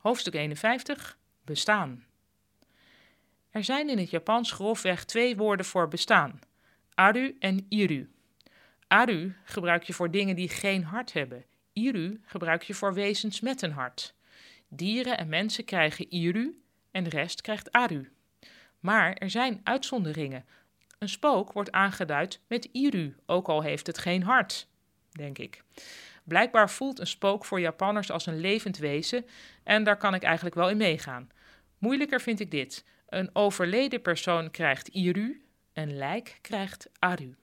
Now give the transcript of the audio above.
Hoofdstuk 51. Bestaan. Er zijn in het Japans grofweg twee woorden voor bestaan: aru en iru. Aru gebruik je voor dingen die geen hart hebben. Iru gebruik je voor wezens met een hart. Dieren en mensen krijgen iru en de rest krijgt aru. Maar er zijn uitzonderingen. Een spook wordt aangeduid met iru, ook al heeft het geen hart, denk ik. Blijkbaar voelt een spook voor Japanners als een levend wezen en daar kan ik eigenlijk wel in meegaan. Moeilijker vind ik dit. Een overleden persoon krijgt iru, een lijk krijgt aru.